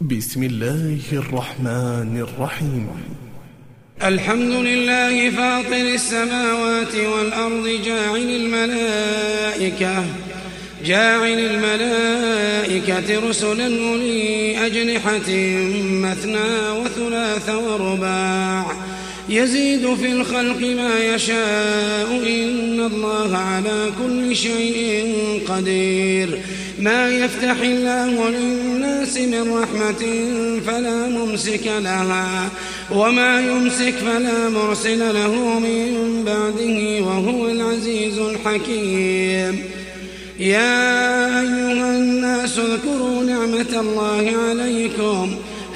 بسم الله الرحمن الرحيم. الحمد لله فاطر السماوات والأرض جاعل الملائكة جاعل الملائكة رسلا أولي أجنحة مثنى وثلاث ورباع. يزيد في الخلق ما يشاء إن الله على كل شيء قدير. ما يفتح الله للناس من رحمة فلا ممسك لها وما يمسك فلا مرسل له من بعده وهو العزيز الحكيم. يا أيها الناس اذكروا نعمة الله عليكم.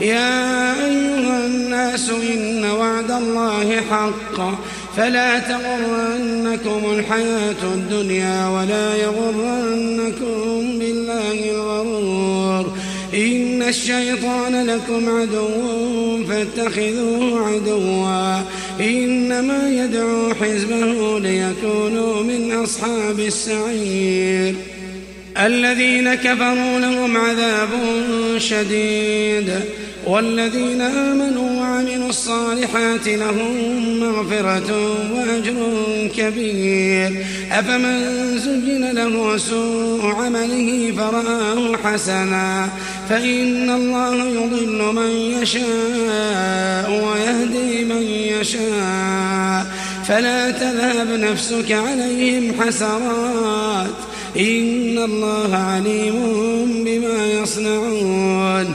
يا أيها الناس إن وعد الله حق. فلا تغرنكم الحياة الدنيا ولا يغرنكم بالله الغرور. إن الشيطان لكم عدو فاتخذوه عدوا. إنما يدعو حزبه ليكونوا من أصحاب السعير. الذين كفروا لهم عذاب شديد. والذين آمنوا وعملوا الصالحات لهم مغفرة وأجر كبير. أفمن زين له سوء عمله فرآه حسنا. فإن الله يضل من يشاء ويهدي من يشاء. فلا تذهب نفسك عليهم حسرات. إن الله عليم بما يصنعون.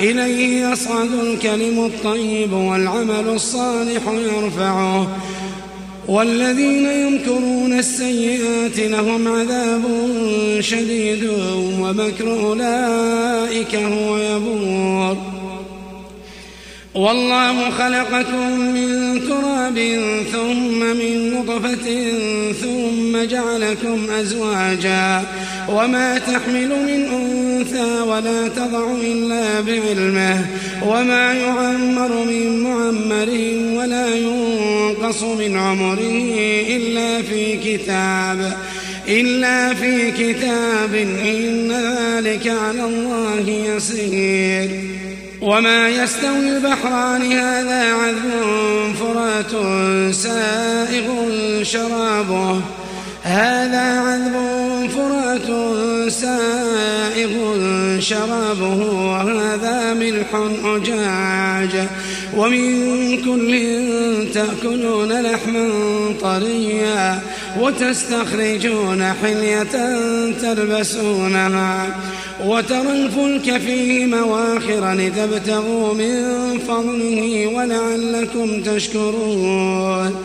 إليه يصعد الكلم الطيب والعمل الصالح يرفعه. والذين يمكرون السيئات لهم عذاب شديد ومكر أولئك هو يبور. والله خلقكم من تراب ثم من نطفة ثم جعلكم أزواجا. وما تحمل من أنثى ولا تضع إلا بعلمه وما يعمر من معمر ولا ينقص من عمره إلا في كتاب إلا في كتاب. إن ذلك على الله يسير. وما يستوي البحران هذا عذب فرات سائغ شرابه. هذا عذب فرات سائغ شرابه وهذا ملح أجاج. ومن كل تأكلون لحما طريا وتستخرجون حلية تلبسونها. وترى الفلك فيه مواخر لتبتغوا من فضله ولعلكم تشكرون.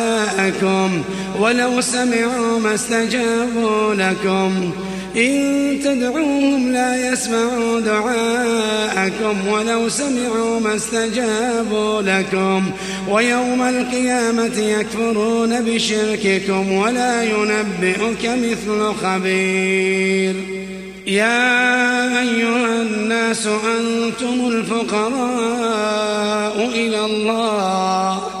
دعاءكم ولو سمعوا ما استجابوا لكم. إن تدعوهم لا يسمعوا دعاءكم ولو سمعوا ما استجابوا لكم. ويوم القيامة يكفرون بشرككم ولا ينبئك مثل خبير. يا أيها الناس أنتم الفقراء إلى الله.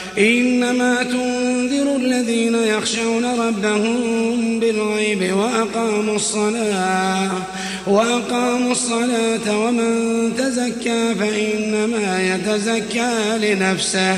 إنما تنذر الذين يخشون ربهم بالغيب وأقاموا الصلاة وأقاموا الصلاة ومن تزكى فإنما يتزكى لنفسه.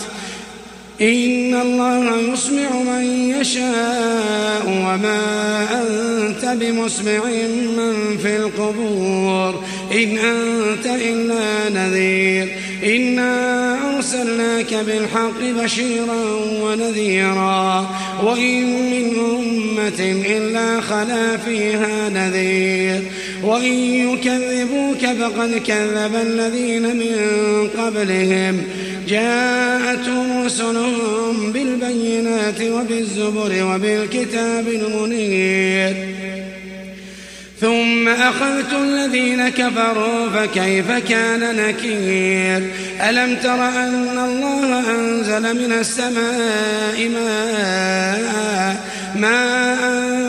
إن الله يسمع من يشاء وما أنت بمسمع من في القبور. إن أنت إلا نذير. إنا أرسلناك بالحق بشيرا ونذيرا. وإن من أمة إلا خلا فيها نذير. وإن يكذبوك فقد كذب الذين من قبلهم. جاءتهم رسلهم بالبينات وبالزبر وبالكتاب المنير. ثم أخذت الذين كفروا فكيف كان نكير؟ ألم تر أن الله أنزل من السماء ماء؟ ماء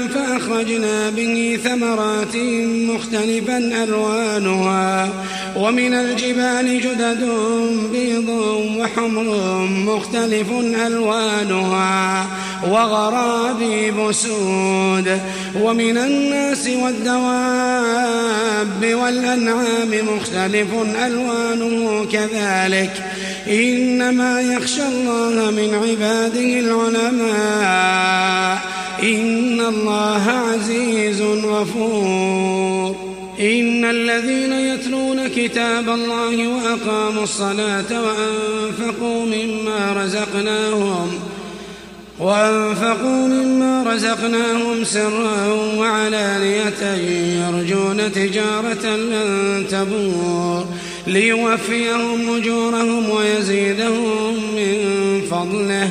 فأخرجنا به ثمرات مختلفا ألوانها ومن الجبال جدد بيض وحمر مختلف ألوانها وغرابيب سود ومن الناس والدواب والأنعام مختلف ألوانه كذلك. إنما يخشى الله من عباده العلماء الله عزيز غفور إن الذين يتلون كتاب الله وأقاموا الصلاة وأنفقوا مما رزقناهم وأنفقوا مما رزقناهم سرا وعلانية يرجون تجارة لن تبور ليوفيهم أجورهم ويزيدهم من فضله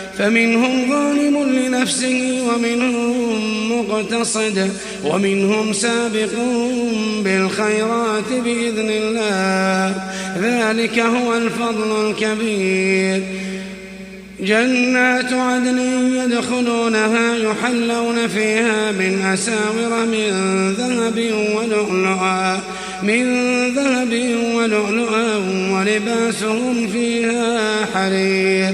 فمنهم ظالم لنفسه ومنهم مقتصد ومنهم سابق بالخيرات بإذن الله. ذلك هو الفضل الكبير. جنات عدن يدخلونها يحلون فيها من أساور من ذهب ولؤلؤا من ذهب ولؤلؤا ولباسهم فيها حرير.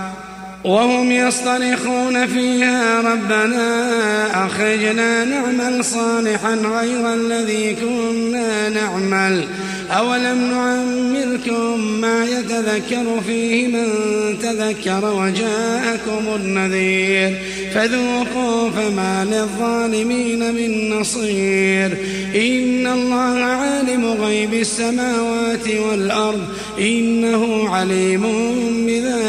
وهم يصطرخون فيها ربنا أخرجنا نعمل صالحا غير الذي كنا نعمل. أولم نعمركم ما يتذكر فيه من تذكر وجاءكم النذير. فذوقوا فما للظالمين من نصير. إن الله عالم غيب السماوات والأرض. إنه عليم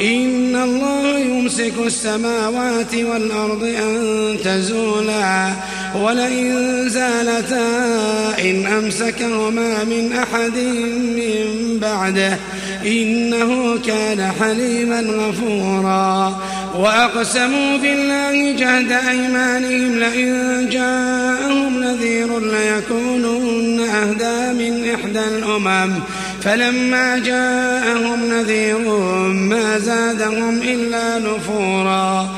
إن الله يمسك السماوات والأرض أن تزولا. ولئن زالتا إن أمسكهما من أحد من بعده إنه كان حليما غفورا. وأقسموا بالله جهد أيمانهم لئن جاءهم نذير ليكونن أهدى من إحدى الأمم. فلما جاءهم نذير ما زادهم إلا نفورا.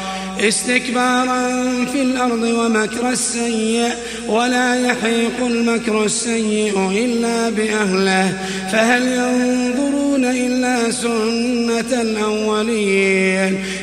استكبارا في الأرض ومكر السيء ولا يحيق المكر السيء إلا بأهله. فهل ينظرون إلا سنة الأولين؟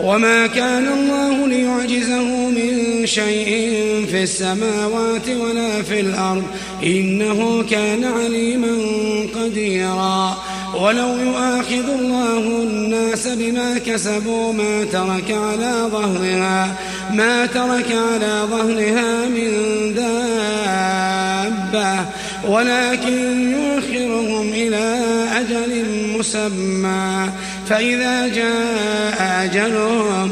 وما كان الله ليعجزه من شيء في السماوات ولا في الأرض إنه كان عليما قديرا. ولو يؤاخذ الله الناس بما كسبوا ما ترك على ظهرها ما ترك على ظهرها من دابة ولكن يؤخرهم إلى أجل مسمى. فإذا جاء أجلهم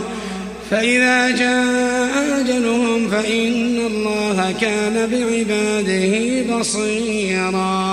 فإذا جاء أجلهم فإن الله كان بعباده بصيراً.